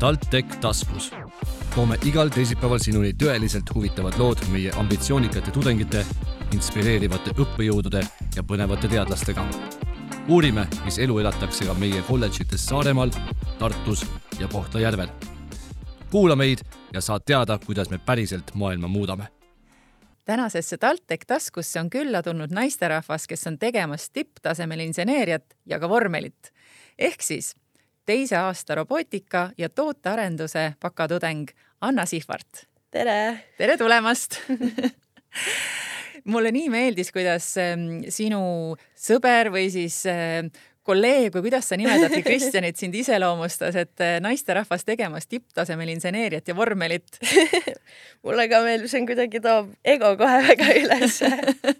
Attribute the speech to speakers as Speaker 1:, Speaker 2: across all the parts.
Speaker 1: TalTech taskus. toome igal teisipäeval sinuni tõeliselt huvitavad lood meie ambitsioonikate tudengite, inspireerivate õppejõudude ja põnevate teadlastega. uurime, mis elu elatakse ka meie kolledžites Saaremaal, Tartus ja Kohtla-Järvel. kuula meid ja saad teada, kuidas me päriselt maailma muudame
Speaker 2: tänasesse TalTech taskusse on külla tulnud naisterahvas, kes on tegemas tipptasemel inseneeriat ja ka vormelit. ehk siis teise aasta robootika ja tootearenduse bakatudeng Anna Sihvart.
Speaker 3: tere!
Speaker 2: tere tulemast mulle nii meeldis, kuidas ähm, sinu sõber või siis äh, kolleeg või kuidas sa nimetadki Kristjanit sind iseloomustas, et eh, naisterahvas tegemas tipptasemel inseneeriat ja vormelit?
Speaker 3: Mulle ka meeldib, see on kuidagi toob ego kohe väga ülesse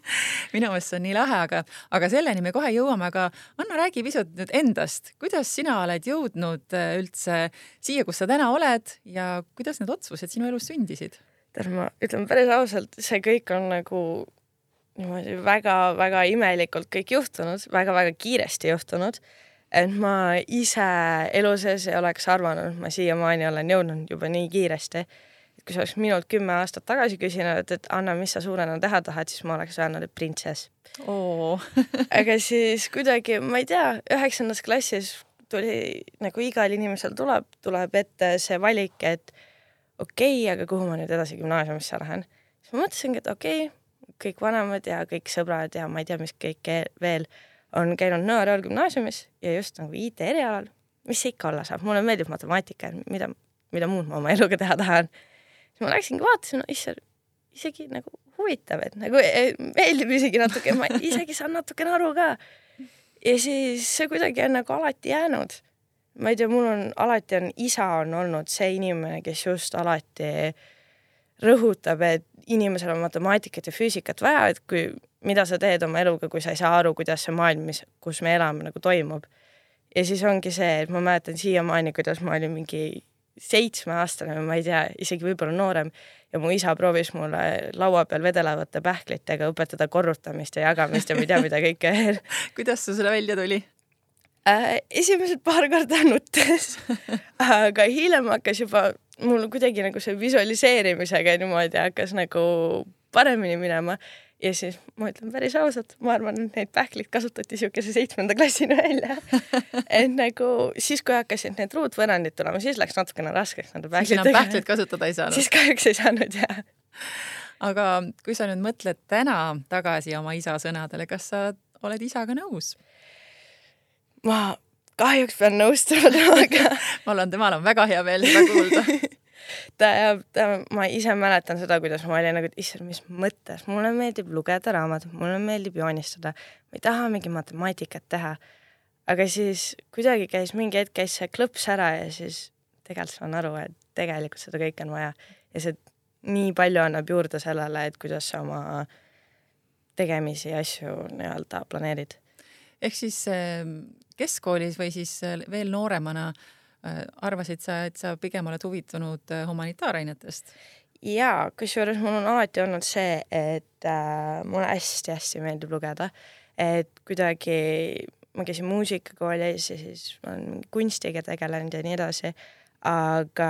Speaker 2: minu meelest see on nii lahe, aga, aga selleni me kohe jõuame, aga Anna, räägi pisut nüüd endast, kuidas sina oled jõudnud eh, üldse siia, kus sa täna oled ja kuidas need otsused sinu elus sündisid?
Speaker 3: tead, ma ütlen päris ausalt, see kõik on nagu niimoodi väga-väga imelikult kõik juhtunud väga,, väga-väga kiiresti juhtunud. et ma ise elu sees ei oleks arvanud, et ma siiamaani olen jõudnud juba nii kiiresti. et kui sa oleks minult kümme aastat tagasi küsinud, et Anna, mis sa suurena teha tahad, siis ma oleks öelnud, et printsess
Speaker 2: oh.
Speaker 3: aga siis kuidagi, ma ei tea, üheksandas klassis tuli nagu igal inimesel tuleb, tuleb ette see valik, et okei okay,, aga kuhu ma nüüd edasi gümnaasiumisse lähen. siis ma mõtlesingi, et okei okay,, kõik vanemad ja kõik sõbrad ja ma ei tea, mis kõik veel on käinud Nõo Reaalgümnaasiumis ja just nagu IT-erialal, mis see ikka olla saab, mulle meeldib matemaatika, mida, mida muud ma oma eluga teha tahan. siis ma läksingi vaatasin, no issand, isegi nagu huvitav, et nagu e, meeldib isegi natuke, ma isegi saan natukene aru ka. ja siis see kuidagi on nagu alati jäänud. ma ei tea, mul on alati on isa on olnud see inimene, kes just alati rõhutab, et inimesel on matemaatikat ja füüsikat vaja, et kui, mida sa teed oma eluga, kui sa ei saa aru, kuidas see maailm, mis, kus me elame, nagu toimub. ja siis ongi see, et ma mäletan siiamaani, kuidas ma olin mingi seitsmeaastane või ma ei tea, isegi võib-olla noorem ja mu isa proovis mulle laua peal vedelevate pähklitega õpetada korrutamist ja jagamist ja ma ei tea, mida kõike veel
Speaker 2: kuidas sul selle välja tuli
Speaker 3: äh,? esimesed paar korda nuttes aga hiljem hakkas juba mul kuidagi nagu see visualiseerimisega niimoodi hakkas nagu paremini minema ja siis ma ütlen päris ausalt, ma arvan, et neid pähklid kasutati niisuguse seitsmenda klassini välja. et nagu siis, kui hakkasid need ruutvõrrandid tulema, siis läks natukene raskeks nende
Speaker 2: pähklitega. siis enam pähklit kasutada ei saanud?
Speaker 3: siis kahjuks ei saanud, jah.
Speaker 2: aga kui sa nüüd mõtled täna tagasi oma isa sõnadele, kas sa oled isaga nõus?
Speaker 3: ma kahjuks pean nõustuma temaga.
Speaker 2: Mul on, temal on väga hea meel seda kuulda.
Speaker 3: Ta ta, ma ise mäletan seda, kuidas ma olin nagu, et issand, mis mõttes, mulle meeldib lugeda raamatut, mulle meeldib joonistada, ma ei taha mingi matemaatikat teha. aga siis kuidagi käis mingi hetk käis see klõps ära ja siis tegelikult saan aru, et tegelikult seda kõike on vaja. Ja see nii palju annab juurde sellele, et kuidas sa oma tegemisi ja asju nii-öelda planeerid.
Speaker 2: ehk siis ehm, keskkoolis või siis äh, veel nooremana äh, arvasid sa, et sa pigem oled huvitunud äh, humanitaarainetest?
Speaker 3: jaa, kusjuures mul on alati olnud see, et äh, mulle hästi-hästi meeldib lugeda, et kuidagi ma käisin muusikakoolis ja siis ma olen kunstiga tegelenud ja nii edasi, aga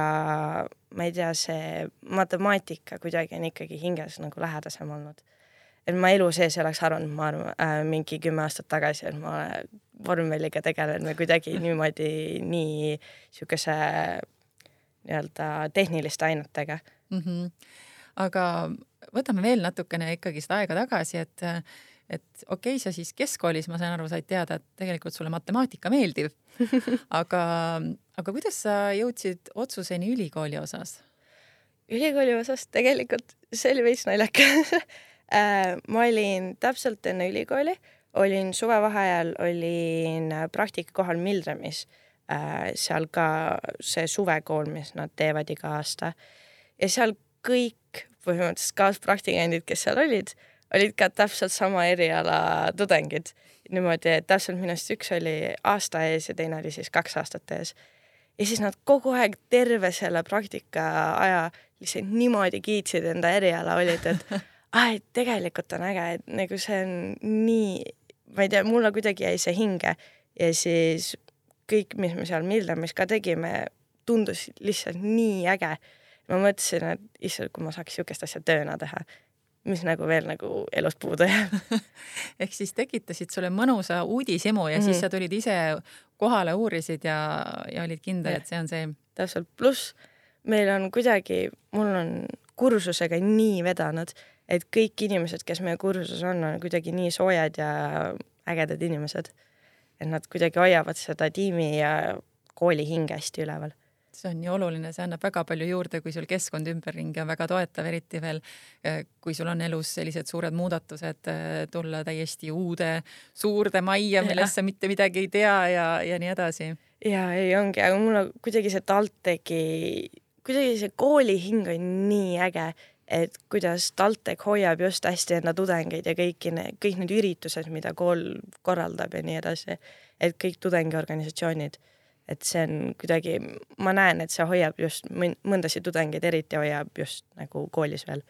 Speaker 3: ma ei tea, see matemaatika kuidagi on ikkagi hinges nagu lähedasem olnud et ma elu sees ei oleks arvanud, ma arvan äh,, mingi kümme aastat tagasi, et ma vormeliga tegelen või kuidagi niimoodi nii niisuguse nii-öelda tehniliste ainetega
Speaker 2: mm. -hmm. aga võtame veel natukene ikkagi seda aega tagasi, et et okei okay,, sa siis keskkoolis, ma sain aru, said teada, et tegelikult sulle matemaatika meeldib aga, aga kuidas sa jõudsid otsuseni ülikooli osas?
Speaker 3: ülikooli osas tegelikult see oli veits naljakas Äh, ma olin täpselt enne ülikooli, olin suvevaheajal, olin praktikakohal Milremis, äh, seal ka see suvekool, mis nad teevad iga aasta. ja seal kõik põhimõtteliselt kaaspraktikandid, kes seal olid, olid ka täpselt sama eriala tudengid. niimoodi, et täpselt minust üks oli aasta ees ja teine oli siis kaks aastat ees. ja siis nad kogu aeg terve selle praktika aja lihtsalt niimoodi kiitsid enda eriala, olid, et ah, et tegelikult on äge, et nagu see on nii, ma ei tea, mulle kuidagi jäi see hinge ja siis kõik, mis me seal Mildamis ka tegime, tundus lihtsalt nii äge. ma mõtlesin, et issand, kui ma saaks niisugust asja tööna teha, mis nagu veel nagu elust puudu jääb
Speaker 2: ehk siis tekitasid sulle mõnusa uudishimu ja mm -hmm. siis mhm. sa tulid ise kohale, uurisid ja, ja olid kindel, et see on see.
Speaker 3: täpselt, pluss meil on kuidagi, mul on kursusega nii vedanud, et kõik inimesed, kes meie kursuses on, on kuidagi nii soojad ja ägedad inimesed. et nad kuidagi hoiavad seda tiimi ja kooli hinge hästi üleval
Speaker 2: see on nii oluline, see annab väga palju juurde, kui sul keskkond ümberringi on väga toetav, eriti veel eh, kui sul on elus sellised suured muudatused, eh, tulla täiesti uude suurde majja, millest sa mitte midagi ei tea ja, ja nii edasi.
Speaker 3: ja ei ongi, aga mul on kuidagi see TalTechi, kuidagi see kooli hing on nii äge, et kuidas TalTech hoiab just hästi enda tudengeid ja kõiki kõik need üritused, mida kool korraldab ja nii edasi, et kõik tudengiorganisatsioonid et see on kuidagi, ma näen, et see hoiab just mõndasid tudengeid eriti hoiab just nagu koolis veel.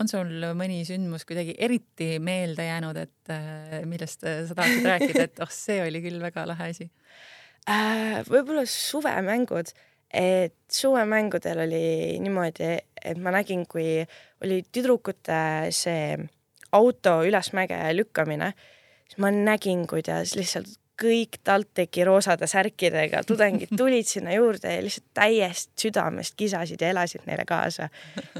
Speaker 2: on sul mõni sündmus kuidagi eriti meelde jäänud, et äh, millest äh, sa tahaksid rääkida, et oh, see oli küll väga lahe asi
Speaker 3: äh,? võib-olla suvemängud, et suvemängudel oli niimoodi, et ma nägin, kui oli tüdrukute see auto ülesmäge lükkamine, siis ma nägin, kuidas lihtsalt kõik TalTechi roosade särkidega tudengid tulid sinna juurde ja lihtsalt täiesti südamest kisasid ja elasid neile kaasa.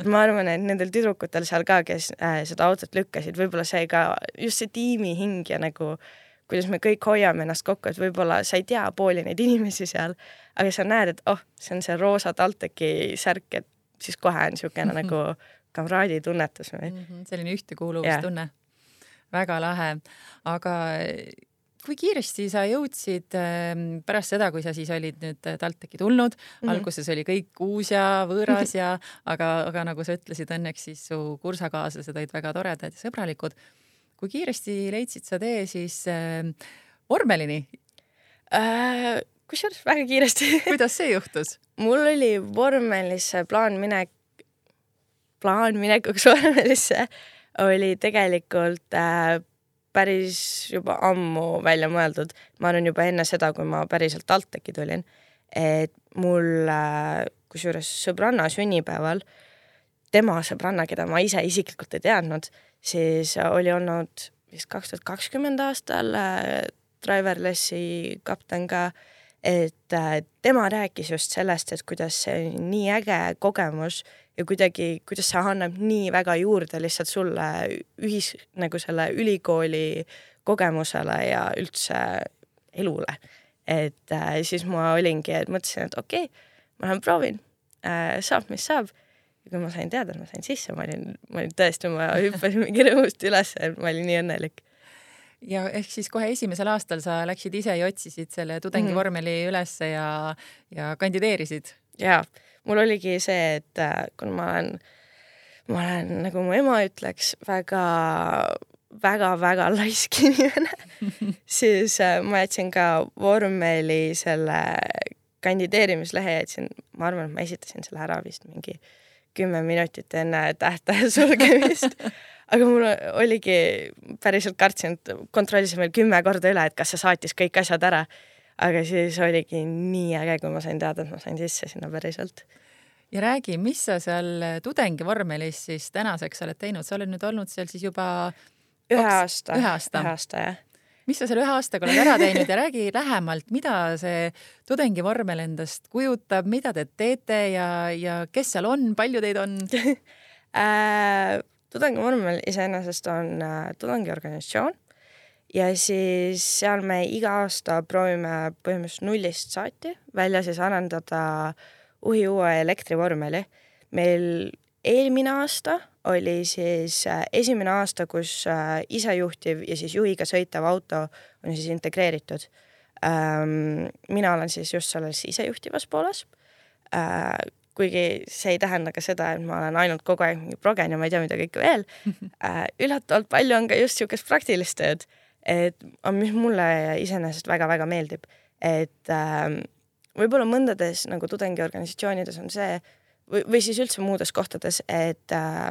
Speaker 3: ma arvan, et nendel tüdrukutel seal ka, kes äh, seda autot lükkasid, võib-olla see ka just see tiimi hing ja nagu kuidas me kõik hoiame ennast kokku, et võib-olla sa ei tea pooli neid inimesi seal, aga sa näed, et oh, see on see roosa TalTechi särk, et siis kohe on niisugune nagu kamraaditunnetus või mm.
Speaker 2: -hmm, selline ühtekuuluvustunne. väga lahe, aga kui kiiresti sa jõudsid ähm, pärast seda, kui sa siis olid nüüd TalTechi tulnud mm, -hmm. alguses oli kõik uus ja võõras ja aga, aga nagu sa ütlesid, õnneks siis su kursakaaslased olid väga toredad ja sõbralikud. Kui kiiresti leidsid sa tee siis äh, vormelini
Speaker 3: äh,? kusjuures väga kiiresti
Speaker 2: kuidas see juhtus?
Speaker 3: mul oli vormelisse plaan minek, plaan minekuks vormelisse oli tegelikult äh, päris juba ammu välja mõeldud, ma arvan juba enne seda, kui ma päriselt TalTechi tulin, et mul kusjuures sõbranna sünnipäeval, tema sõbranna, keda ma ise isiklikult ei teadnud, siis oli olnud vist kaks tuhat kakskümmend aastal äh, driverlessi kapten ka, et äh, tema rääkis just sellest, et kuidas see on nii äge kogemus ja kuidagi, kuidas see annab nii väga juurde lihtsalt sulle ühis, nagu selle ülikooli kogemusele ja üldse elule. et äh, siis ma olingi, et mõtlesin, et okei okay,, ma lähen proovin saab, mis saab. Ja kui ma sain teada, et ma sain sisse, ma olin, ma olin tõesti, ma hüppasin mingi rõõmust üles, ma olin nii õnnelik
Speaker 2: ja ehk siis kohe esimesel aastal sa läksid ise ja otsisid selle tudengivormeli mm -hmm. ülesse ja, ja kandideerisid?
Speaker 3: jaa mul oligi see, et äh, kuna ma olen, ma olen, nagu mu ema ütleks, väga väga-väga laisk inimene siis äh, ma jätsin ka vormeli selle kandideerimislehe jätsin, ma arvan, et ma esitasin selle ära vist mingi kümme minutit enne tähtaja sulgemist. Aga mul oligi, päriselt kartsin, et kontrollisin veel kümme korda üle, et kas see saatis kõik asjad ära. Aga siis oligi nii äge, kui ma sain teada, et ma sain sisse sinna päriselt.
Speaker 2: ja räägi, mis sa seal tudengivormelis siis tänaseks oled teinud, sa oled nüüd olnud seal siis juba
Speaker 3: ühe aasta,
Speaker 2: ühe aasta,
Speaker 3: ühe aasta jah
Speaker 2: mis sa selle ühe aastaga oled ära teinud ja räägi lähemalt, mida see tudengivormel endast kujutab, mida te teete ja, ja kes seal on, palju teid on
Speaker 3: äh, tudengivormel iseenesest on äh, tudengiorganisatsioon ja siis seal me iga aasta proovime põhimõtteliselt nullist saati välja siis arendada uhi uue elektrivormeli. meil eelmine aasta oli siis äh, esimene aasta, kus äh, isejuhtiv ja siis juhiga sõitev auto on siis integreeritud. Ähm, mina olen siis just selles isejuhtivas pooles. Äh, kuigi see ei tähenda ka seda, et ma olen ainult kogu aeg mingi progen ja ma ei tea, mida kõike veel. üllatavalt palju on ka just niisugust praktilist tööd et mis mulle iseenesest väga-väga meeldib, et äh, võib-olla mõndades nagu tudengiorganisatsioonides on see või, või siis üldse muudes kohtades, et äh,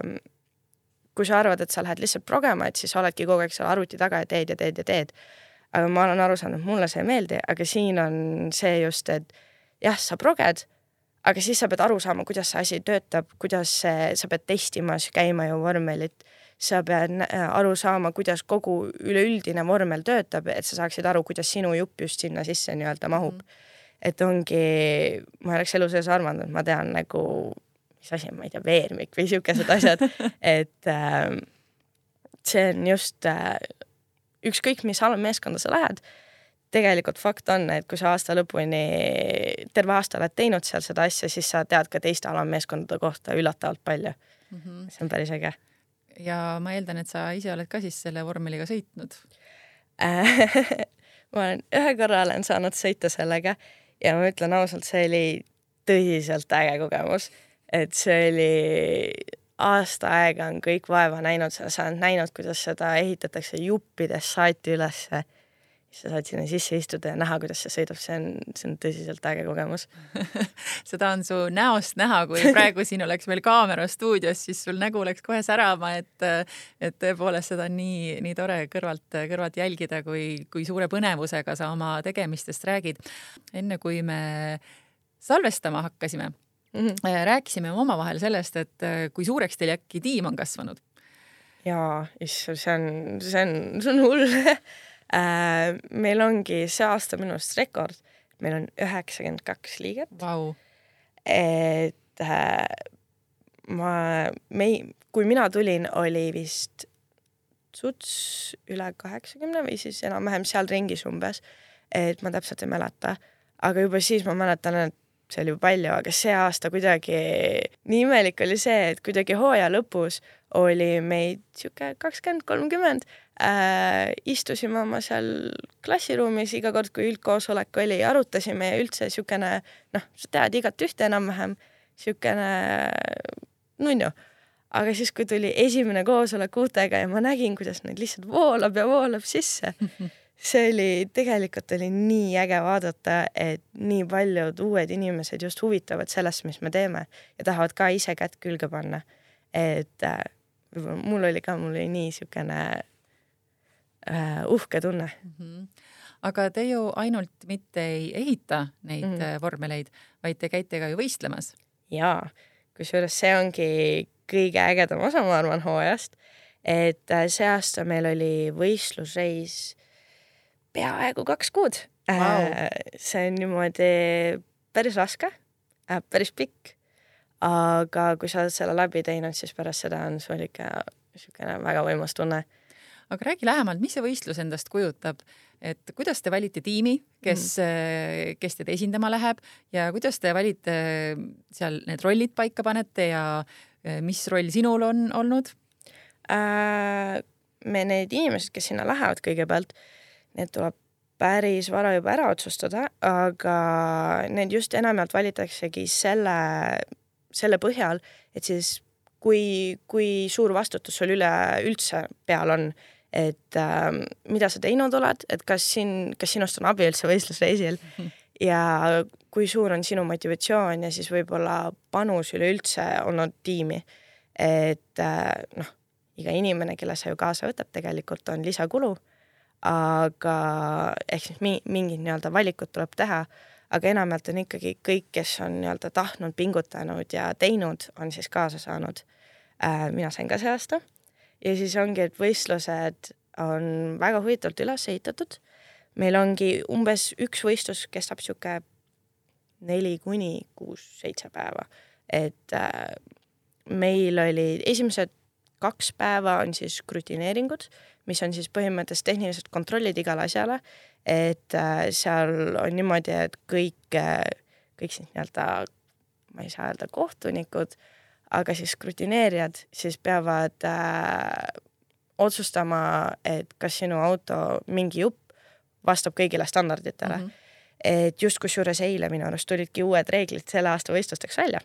Speaker 3: kui sa arvad, et sa lähed lihtsalt progema, et siis oledki kogu aeg seal arvuti taga ja teed ja teed ja teed. aga ma olen aru saanud, mulle see ei meeldi, aga siin on see just, et jah, sa proged, aga siis sa pead aru saama, kuidas see asi töötab, kuidas see, sa pead testimas käima ju vormelit, sa pead aru saama, kuidas kogu üleüldine vormel töötab, et sa saaksid aru, kuidas sinu jupp just sinna sisse nii-öelda mahub mm. -hmm. Et ongi, ma oleks elu sees arvanud, et ma tean nagu, mis asi on, ma ei tea, veermik või siukesed asjad et äh, see on just äh, ükskõik, mis meeskonda sa lähed tegelikult fakt on, et kui sa aasta lõpuni, terve aasta oled teinud seal seda asja, siis sa tead ka teiste alammeeskondade kohta üllatavalt palju mm. -hmm. see on päris äge.
Speaker 2: ja ma eeldan, et sa ise oled ka siis selle vormeliga sõitnud
Speaker 3: ma olen ühe korra olen saanud sõita sellega ja ma ütlen ausalt, see oli tõsiselt äge kogemus, et see oli aasta aega on kõik vaeva näinud, sa oled näinud, kuidas seda ehitatakse juppidest saati ülesse siis sa saad sinna sisse istuda ja näha, kuidas see sõidab, see on, see on tõsiselt äge kogemus
Speaker 2: seda on su näost näha, kui praegu siin oleks meil kaamera stuudios, siis sul nägu läks kohe särama, et et tõepoolest seda on nii, nii tore kõrvalt, kõrvalt jälgida, kui, kui suure põnevusega sa oma tegemistest räägid. enne kui me salvestama hakkasime mm, -hmm. rääkisime omavahel sellest, et kui suureks teil äkki tiim on kasvanud?
Speaker 3: jaa, issand, see on, see on, see on hull äh,. meil ongi see aasta minu arust rekord, meil on üheksakümmend kaks liiget.
Speaker 2: Wow..
Speaker 3: et äh, ma, me, kui mina tulin, oli vist suts üle kaheksakümne või siis enam-vähem seal ringis umbes. et ma täpselt ei mäleta, aga juba siis ma mäletan, et see oli palju, aga see aasta kuidagi nii imelik oli see, et kuidagi hooaja lõpus oli meid sihuke kakskümmend, kolmkümmend äh,. istusime oma seal klassiruumis iga kord, kui üldkoosolek oli, arutasime ja üldse siukene noh, sa tead igat ühte enam-vähem, siukene nunnu. aga siis, kui tuli esimene koosolek uutega ja ma nägin, kuidas neid lihtsalt voolab ja voolab sisse see oli, tegelikult oli nii äge vaadata, et nii paljud uued inimesed just huvitavad sellest, mis me teeme ja tahavad ka ise kätt külge panna. et äh, mul oli ka, mul oli nii siukene uhke tunne mm.
Speaker 2: -hmm. aga te ju ainult mitte ei ehita neid mm -hmm. vormeleid, vaid te käite ka ju võistlemas.
Speaker 3: jaa, kusjuures see ongi kõige ägedam osa, ma arvan, hooajast. et äh, see aasta meil oli võistlusreis peaaegu kaks kuud wow.. Äh, see on niimoodi päris raske, päris pikk. aga kui sa oled selle läbi teinud, siis pärast seda on sul ikka niisugune väga võimas tunne
Speaker 2: aga räägi lähemalt, mis see võistlus endast kujutab, et kuidas te valite tiimi, kes mm., kes teid esindama läheb ja kuidas te valite seal need rollid paika panete ja eh, mis roll sinul on olnud
Speaker 3: äh,? me need inimesed, kes sinna lähevad kõigepealt, need tuleb päris vara juba ära otsustada, aga need just enamjaolt valitaksegi selle, selle põhjal, et siis kui, kui suur vastutus sul üleüldse peal on et äh, mida sa teinud oled, et kas siin, kas sinust on abi üldse võistlusreisil ja kui suur on sinu motivatsioon ja siis võib-olla panus üleüldse olnud tiimi. et äh, noh, iga inimene, kelle sa ju kaasa võtad, tegelikult on lisakulu, aga ehk siis mi mingid nii-öelda valikud tuleb teha, aga enamjaolt on ikkagi kõik, kes on nii-öelda tahtnud, pingutanud ja teinud, on siis kaasa saanud äh,. mina sain ka see aasta ja siis ongi, et võistlused on väga huvitavalt üles ehitatud. meil ongi umbes üks võistlus kestab sihuke neli kuni kuus-seitse päeva, et äh, meil oli esimesed kaks päeva on siis krutineeringud, mis on siis põhimõtteliselt tehnilised kontrollid igale asjale, et äh, seal on niimoodi, et kõik äh,, kõik siis nii-öelda, ma ei saa öelda kohtunikud äh,, aga siis rutineerijad siis peavad äh, otsustama, et kas sinu auto mingi jupp vastab kõigile standarditele mm. -hmm. et just kusjuures eile minu arust tulidki uued reeglid selle aasta võistlusteks välja.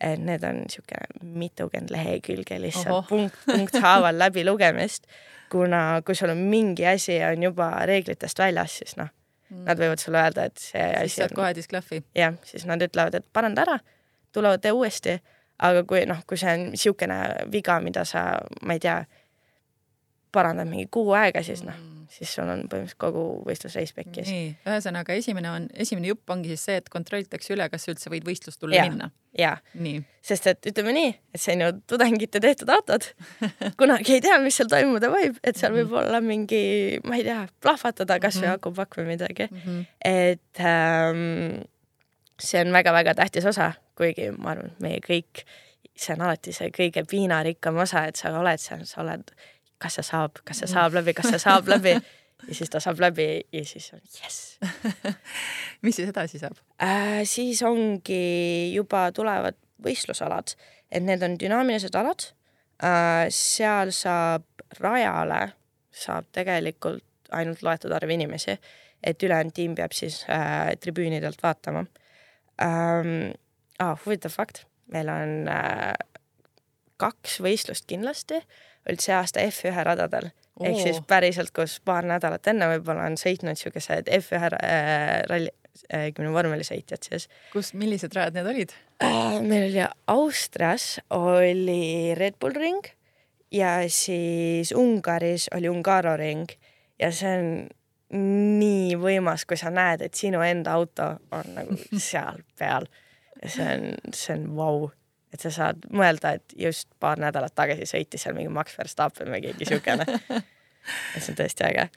Speaker 3: et need on sihuke mitukümmend lehekülge lihtsalt Oho. punkt, punkt haaval läbi lugemist, kuna kui sul on mingi asi on juba reeglitest väljas, siis noh mm., nad võivad sulle öelda, et see
Speaker 2: siis asi on. kohe disklahvi.
Speaker 3: jah, siis nad ütlevad, et paranda ära, tulevad tee uuesti aga kui noh, kui see on niisugune viga, mida sa, ma ei tea, parandad mingi kuu aega, siis noh, siis sul on põhimõtteliselt kogu võistlusreis pekkis.
Speaker 2: nii, ühesõnaga esimene on, esimene jupp ongi siis see, et kontrollitakse üle, kas sa üldse võid võistlustulle
Speaker 3: Jaa.
Speaker 2: minna.
Speaker 3: jaa, sest et ütleme nii, et see on ju tudengite tehtud autod. kunagi ei tea, mis seal toimuda võib, et seal võib olla mingi, ma ei tea, plahvatada kasvõi
Speaker 2: Mhm.
Speaker 3: akupakk või midagi.
Speaker 2: mm. -hmm.
Speaker 3: et ähm, see on väga-väga tähtis osa, kuigi ma arvan, et meie kõik, see on alati see kõige piinarikkam osa, et sa oled seal, sa oled, kas see saab, kas see saab läbi, kas see saab läbi ja siis ta saab läbi ja siis on jess
Speaker 2: mis siis edasi saab?
Speaker 3: äh,. siis ongi juba tulevad võistlusalad, et need on dünaamilised alad äh,. seal saab rajale, saab tegelikult ainult loetud arv inimesi, et ülejäänud tiim peab siis äh, tribüünidelt vaatama ähm,. Ah, huvitav fakt, meil on äh, kaks võistlust kindlasti olid see aasta F1 radadel oh. ehk siis päriselt, kus paar nädalat enne võib-olla on sõitnud siukesed F1 äh, ralli äh, vormelisõitjad siis
Speaker 2: kus, millised rajad need olid?
Speaker 3: äh,. meil oli Austrias oli Red Bull ring ja siis Ungaris oli Ungaro ring ja see on nii võimas, kui sa näed, et sinu enda auto on nagu seal peal ja see on, see on vau wow. et sa saad mõelda, et just paar nädalat tagasi sõitis seal mingi Max Verstappen või keegi siukene. et see on tõesti äge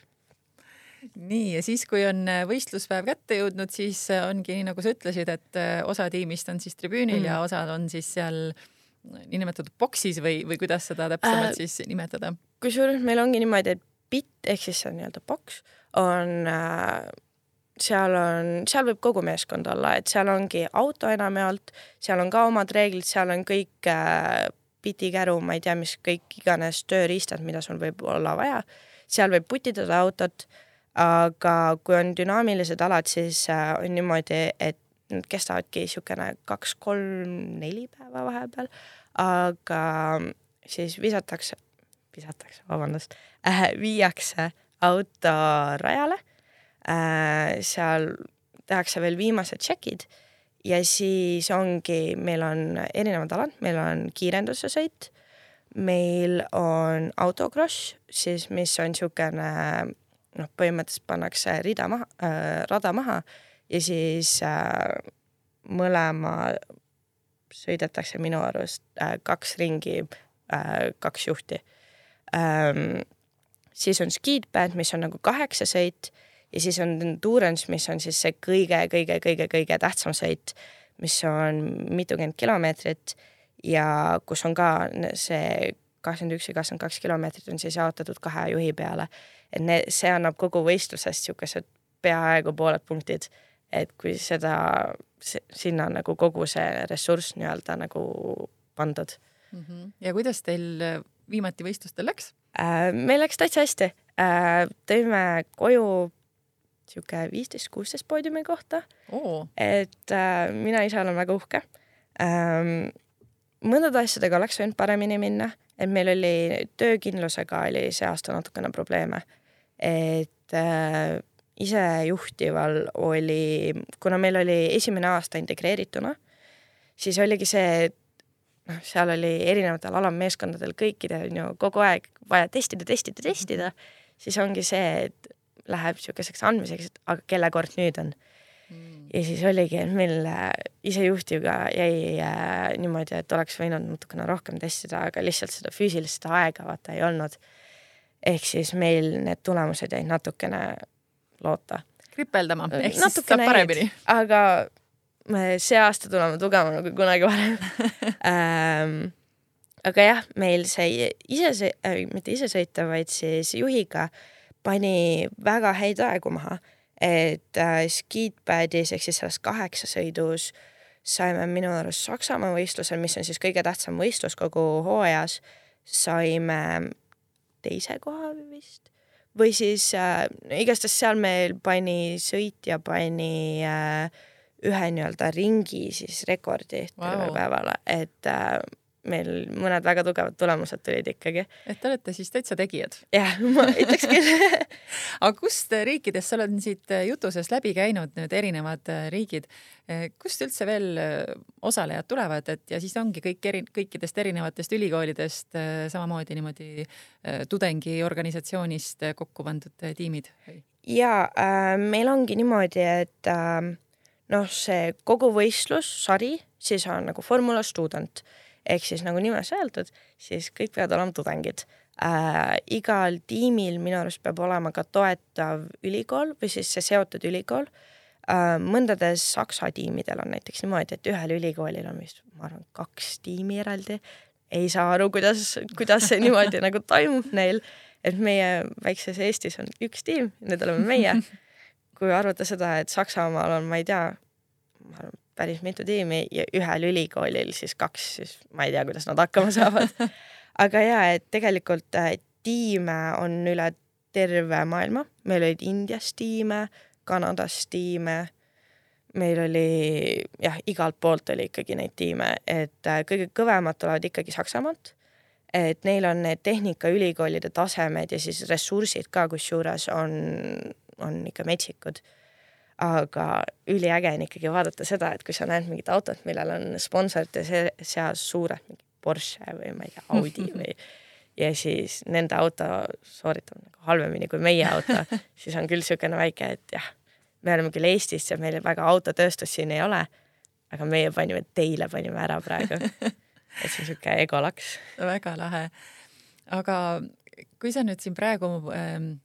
Speaker 2: nii, ja siis, kui on äh, võistluspäev kätte jõudnud, siis äh, ongi nii, nagu sa ütlesid, et äh, osa tiimist on siis tribüünil mm. ja osad on siis seal niinimetatud boksis või, või kuidas seda täpsemalt äh, siis nimetada?
Speaker 3: kusjuures meil ongi niimoodi, et bitt ehk siis see on nii-öelda boks on äh, seal on, seal võib kogu meeskond olla, et seal ongi auto enamjaolt, seal on ka omad reeglid, seal on kõik äh, pitikäru, ma ei tea, mis kõik iganes tööriistad, mida sul võib olla vaja. seal võib putitada autot, aga kui on dünaamilised alad, siis äh, on niimoodi, et nad kestavadki niisugune kaks-kolm-neli päeva vahepeal, aga siis visatakse, visatakse, vabandust äh,, viiakse auto rajale. Seal tehakse veel viimased tšekid ja siis ongi, meil on erinevad alad, meil on kiirenduse sõit, meil on autokross, siis mis on niisugune noh, põhimõtteliselt pannakse rida maha äh,, rada maha ja siis äh, mõlema sõidetakse minu arust äh, kaks ringi äh,, kaks juhti ähm,. siis on speedband, mis on nagu kaheksa sõit ja siis on endurance, mis on siis see kõige-kõige-kõige-kõige tähtsam sõit, mis on mitukümmend kilomeetrit ja kus on ka see kakskümmend üks ja kakskümmend kaks kilomeetrit on siis jaotatud kahe juhi peale. et need, see annab kogu võistlusest niisugused peaaegu pooled punktid, et kui seda, sinna on nagu kogu see ressurss nii-öelda nagu pandud
Speaker 2: mm. -hmm. ja kuidas teil viimati võistlustel läks
Speaker 3: äh,? meil läks täitsa hästi äh,. tõime koju sihuke viisteist, kuusteist poodiumi kohta.
Speaker 2: Oh..
Speaker 3: et äh, mina ise olen väga uhke. Ähm,. mõndade asjadega oleks võinud paremini minna, et meil oli töökindlusega oli see aasta natukene probleeme. et äh, isejuhtival oli, kuna meil oli esimene aasta integreerituna, siis oligi see, et noh, seal oli erinevatel alammeeskondadel kõikidel on ju kogu aeg vaja testida, testida, testida, siis ongi see, et läheb niisuguseks andmiseks, et aga kelle kord nüüd on mm.. ja siis oligi, et meil isejuhtivga jäi äh, niimoodi, et oleks võinud natukene rohkem testida, aga lihtsalt seda füüsilist aega vaata ei olnud. ehk siis meil need tulemused jäid natukene loota.
Speaker 2: kripeldama, ehk siis saab paremini.
Speaker 3: aga me see aasta tuleme tugevamana kui kunagi varem ähm, aga jah, meil see ise äh,, mitte isesõitev, vaid siis juhiga pani väga häid aegu maha, et äh, Skeetpadis ehk siis selles kaheksasõidus saime minu arust Saksamaa võistlusel, mis on siis kõige tähtsam võistlus kogu hooajas, saime teise koha vist või siis äh, igastahes seal meil pani sõitja pani äh, ühe nii-öelda ringi siis rekordi wow. terve päevale, et äh, meil mõned väga tugevad tulemused tulid ikkagi.
Speaker 2: et te olete siis täitsa tegijad?
Speaker 3: jah, ma ütleks küll
Speaker 2: aga kust riikidest, sa oled siit jutusest läbi käinud, nüüd erinevad riigid, kust üldse veel osalejad tulevad, et ja siis ongi kõik eri, kõikidest erinevatest ülikoolidest samamoodi niimoodi tudengiorganisatsioonist kokku pandud tiimid?
Speaker 3: ja äh, meil ongi niimoodi, et äh, noh, see kogu võistlussari, siis on nagu Formula Student ehk siis nagu nimes öeldud, siis kõik peavad olema tudengid äh,. igal tiimil minu arust peab olema ka toetav ülikool või siis see seotud ülikool äh,. mõndades Saksa tiimidel on näiteks niimoodi, et ühel ülikoolil on vist, ma arvan, kaks tiimi eraldi. ei saa aru, kuidas, kuidas see niimoodi nagu toimub neil, et meie väikses Eestis on üks tiim, need oleme meie kui arvata seda, et Saksamaal on, ma ei tea, ma arvan, päris mitu tiimi ja ühel ülikoolil siis kaks, siis ma ei tea, kuidas nad hakkama saavad. aga ja, et tegelikult äh, tiime on üle terve maailma, meil olid Indias tiime, Kanadas tiime, meil oli jah, igalt poolt oli ikkagi neid tiime, et äh, kõige kõvemad tulevad ikkagi Saksamaalt. et neil on need tehnikaülikoolide tasemed ja siis ressursid ka, kusjuures on on ikka metsikud. Aga üliäge on ikkagi vaadata seda, et kui sa näed mingit autot, millel on sponsorite seas suured, mingi Porsche või ma ei tea, Audi või ja siis nende auto sooritab nagu halvemini kui meie auto, siis on küll niisugune väike, et jah, me oleme küll Eestis ja meil väga autotööstust siin ei ole, aga meie panime, teile panime ära praegu. et see on niisugune egolaks.
Speaker 2: väga lahe. aga kui sa nüüd siin praegu ähm,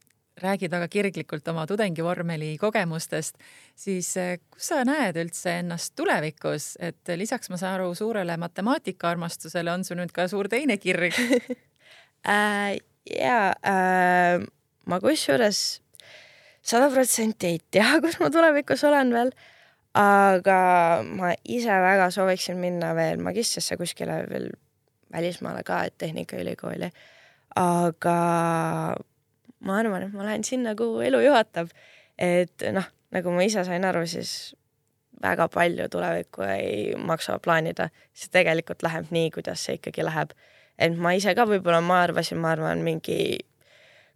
Speaker 2: räägid väga kirglikult oma tudengivormeli kogemustest, siis eh, kus sa näed üldse ennast tulevikus, et lisaks ma saan aru, suurele matemaatikaarmastusele on sul nüüd ka suur teine kirg
Speaker 3: äh,? ja äh, ma kusjuures sada protsenti ei tea, kus ma tulevikus olen veel, aga ma ise väga sooviksin minna veel magistrisse kuskile veel välismaale ka, et Tehnikaülikooli. aga ma arvan, et ma lähen sinna, kuhu elu juhatab. et noh, nagu ma ise sain aru, siis väga palju tulevikku ei maksa plaanida, see tegelikult läheb nii, kuidas see ikkagi läheb. et ma ise ka võib-olla, ma arvasin, ma arvan, mingi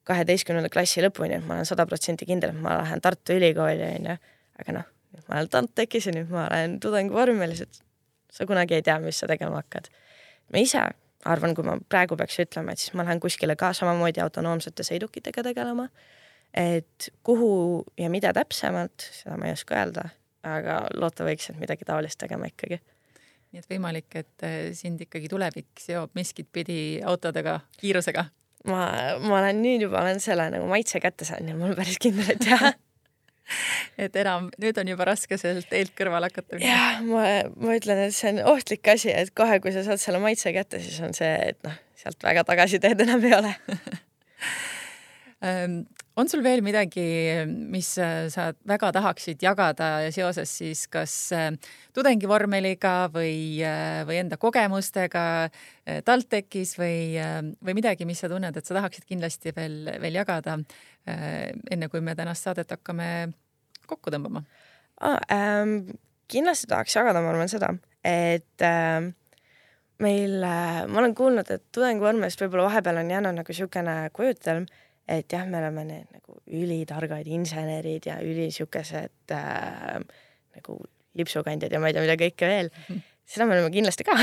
Speaker 3: kaheteistkümnenda klassi lõpuni, et ma olen sada protsenti kindel, et ma lähen Tartu Ülikooli, onju. aga noh, ma olen TalTechis ja nüüd ma olen tudengivormelis, et sa kunagi ei tea, mis sa tegema hakkad. ma ise arvan, kui ma praegu peaks ütlema, et siis ma lähen kuskile ka samamoodi autonoomsete sõidukitega tegelema. et kuhu ja mida täpsemalt, seda ma ei oska öelda, aga loota võiks, et midagi taolist tegema ikkagi.
Speaker 2: nii et võimalik, et eh, sind ikkagi tulevik seob miskit pidi autodega, kiirusega?
Speaker 3: ma, ma olen nüüd juba olen selle nagu maitse kätte saanud ja ma olen päris kindel, et jah
Speaker 2: et enam, nüüd on juba raske sellelt teelt kõrvale hakata.
Speaker 3: jah, ma, ma ütlen, et see on ohtlik asi, et kohe, kui sa saad selle maitse kätte, siis on see, et noh, sealt väga tagasiteed enam ei ole
Speaker 2: on sul veel midagi, mis äh, sa väga tahaksid jagada seoses siis kas äh, tudengivormeliga või, äh, või enda kogemustega TalTechis või, või midagi, mis sa tunned, et sa tahaksid kindlasti veel, veel jagada, enne kui me tänast saadet hakkame kokku tõmbama
Speaker 3: ah,? Ähm, kindlasti tahaks jagada, ma arvan seda, et äh, meil äh,, ma olen kuulnud, et tudengivormelist võib-olla vahepeal on jäänud nagu niisugune kujutelm et jah, me oleme need nagu ülitargad insenerid ja ülisihukesed äh, nagu lipsukandjad ja ma ei tea, mida kõike veel. seda me oleme kindlasti ka.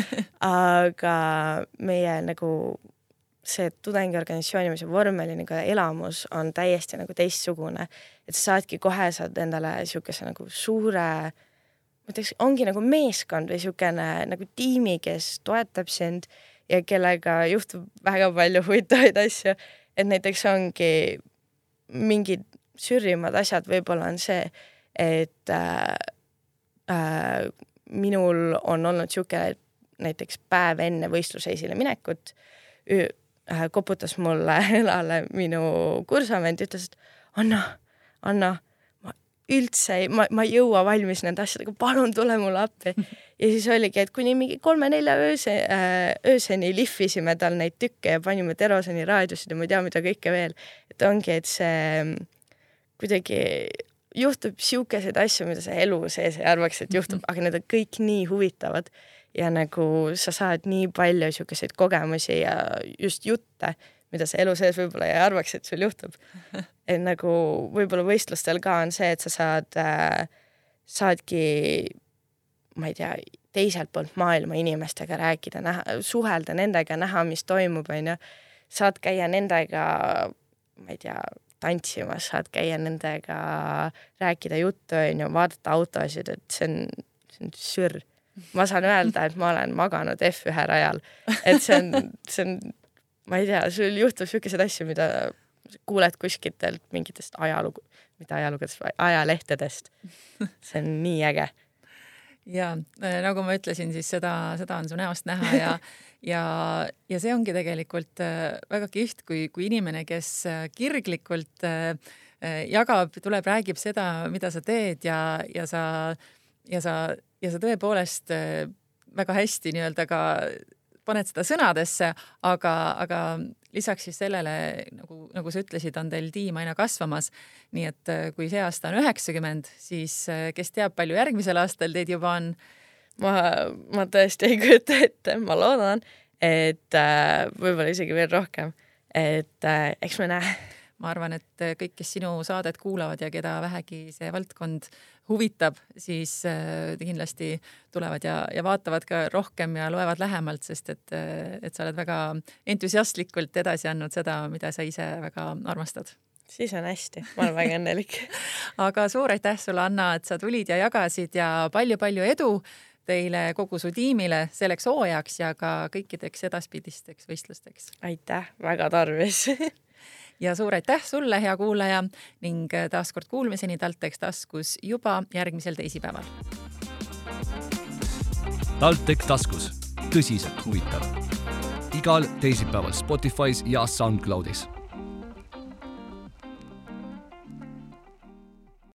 Speaker 3: Aga meie nagu see tudengiorganisatsiooni või see vormeliga elamus on täiesti nagu teistsugune, et sa saadki kohe, saad endale niisuguse nagu suure, ma ütleks, ongi nagu meeskond või niisugune nagu tiimi, kes toetab sind ja kellega juhtub väga palju huvitavaid asju et näiteks ongi mingid sürrimad asjad, võib-olla on see, et äh, äh, minul on olnud niisugune näiteks päev enne võistluse esileminekut äh, koputas mulle õlale minu kursavend ütles, et Anna, Anna, üldse ei, ma, ma ei jõua valmis nende asjadega, palun tule mulle appi. ja siis oligi, et kuni mingi kolme-nelja ööse äh,, ööseni lihvisime tal neid tükke ja panime Teroseni raadiosid ja ma ei tea, mida kõike veel. et ongi, et see mm, kuidagi juhtub sihukeseid asju, mida sa elu sees ei arvaks, et juhtub, aga need on kõik nii huvitavad. ja nagu sa saad nii palju siukseid kogemusi ja just jutte, mida sa elu sees võib-olla ei arvaks, et sul juhtub. et nagu võib-olla võistlustel ka on see, et sa saad äh,, saadki, ma ei tea, teiselt poolt maailma inimestega rääkida, näha, suhelda nendega, näha, mis toimub, onju. saad käia nendega, ma ei tea, tantsimas, saad käia nendega, rääkida juttu, onju, vaadata autosid, et see on, see on sürr. ma saan öelda, et ma olen maganud F1 rajal, et see on, see on, ma ei tea, sul juhtub siukeseid asju, mida kuuled kuskitelt mingitest ajalugu, mitte ajalugudest, ajalehtedest. see on nii äge
Speaker 2: ja äh, nagu ma ütlesin, siis seda, seda on su näost näha ja ja, ja see ongi tegelikult äh, väga kihvt, kui, kui inimene, kes äh, kirglikult jagab, tuleb, räägib seda, mida sa teed ja, ja sa, ja sa, ja sa tõepoolest väga hästi nii-öelda ka paned seda sõnadesse, aga, aga lisaks siis sellele, nagu, nagu sa ütlesid, on teil tiim aina kasvamas. nii et äh, kui see aasta on üheksakümmend, siis äh, kes teab, palju järgmisel aastal teid juba on?
Speaker 3: ma, ma tõesti ei kujuta ette, ma loodan, et äh, võib-olla isegi veel rohkem. et äh, eks me näe
Speaker 2: ma arvan, et kõik, kes sinu saadet kuulavad ja keda vähegi see valdkond huvitab, siis äh, kindlasti tulevad ja, ja vaatavad ka rohkem ja loevad lähemalt, sest et, äh, et sa oled väga entusiastlikult edasi andnud seda, mida sa ise väga armastad.
Speaker 3: Siis on hästi, ma olen väga õnnelik.
Speaker 2: Aga suur aitäh sulle, Anna, et sa tulid ja jagasid ja palju-palju edu teile, kogu su tiimile selleks hooajaks ja ka kõikideks edaspidisteks võistlusteks.
Speaker 3: aitäh, väga tarvis
Speaker 2: ja suur aitäh sulle, hea kuulaja ning taaskord kuulmiseni TalTech taskus juba järgmisel teisipäeval.
Speaker 1: TalTech taskus, tõsiselt huvitav. igal teisipäeval Spotify's ja SoundCloudis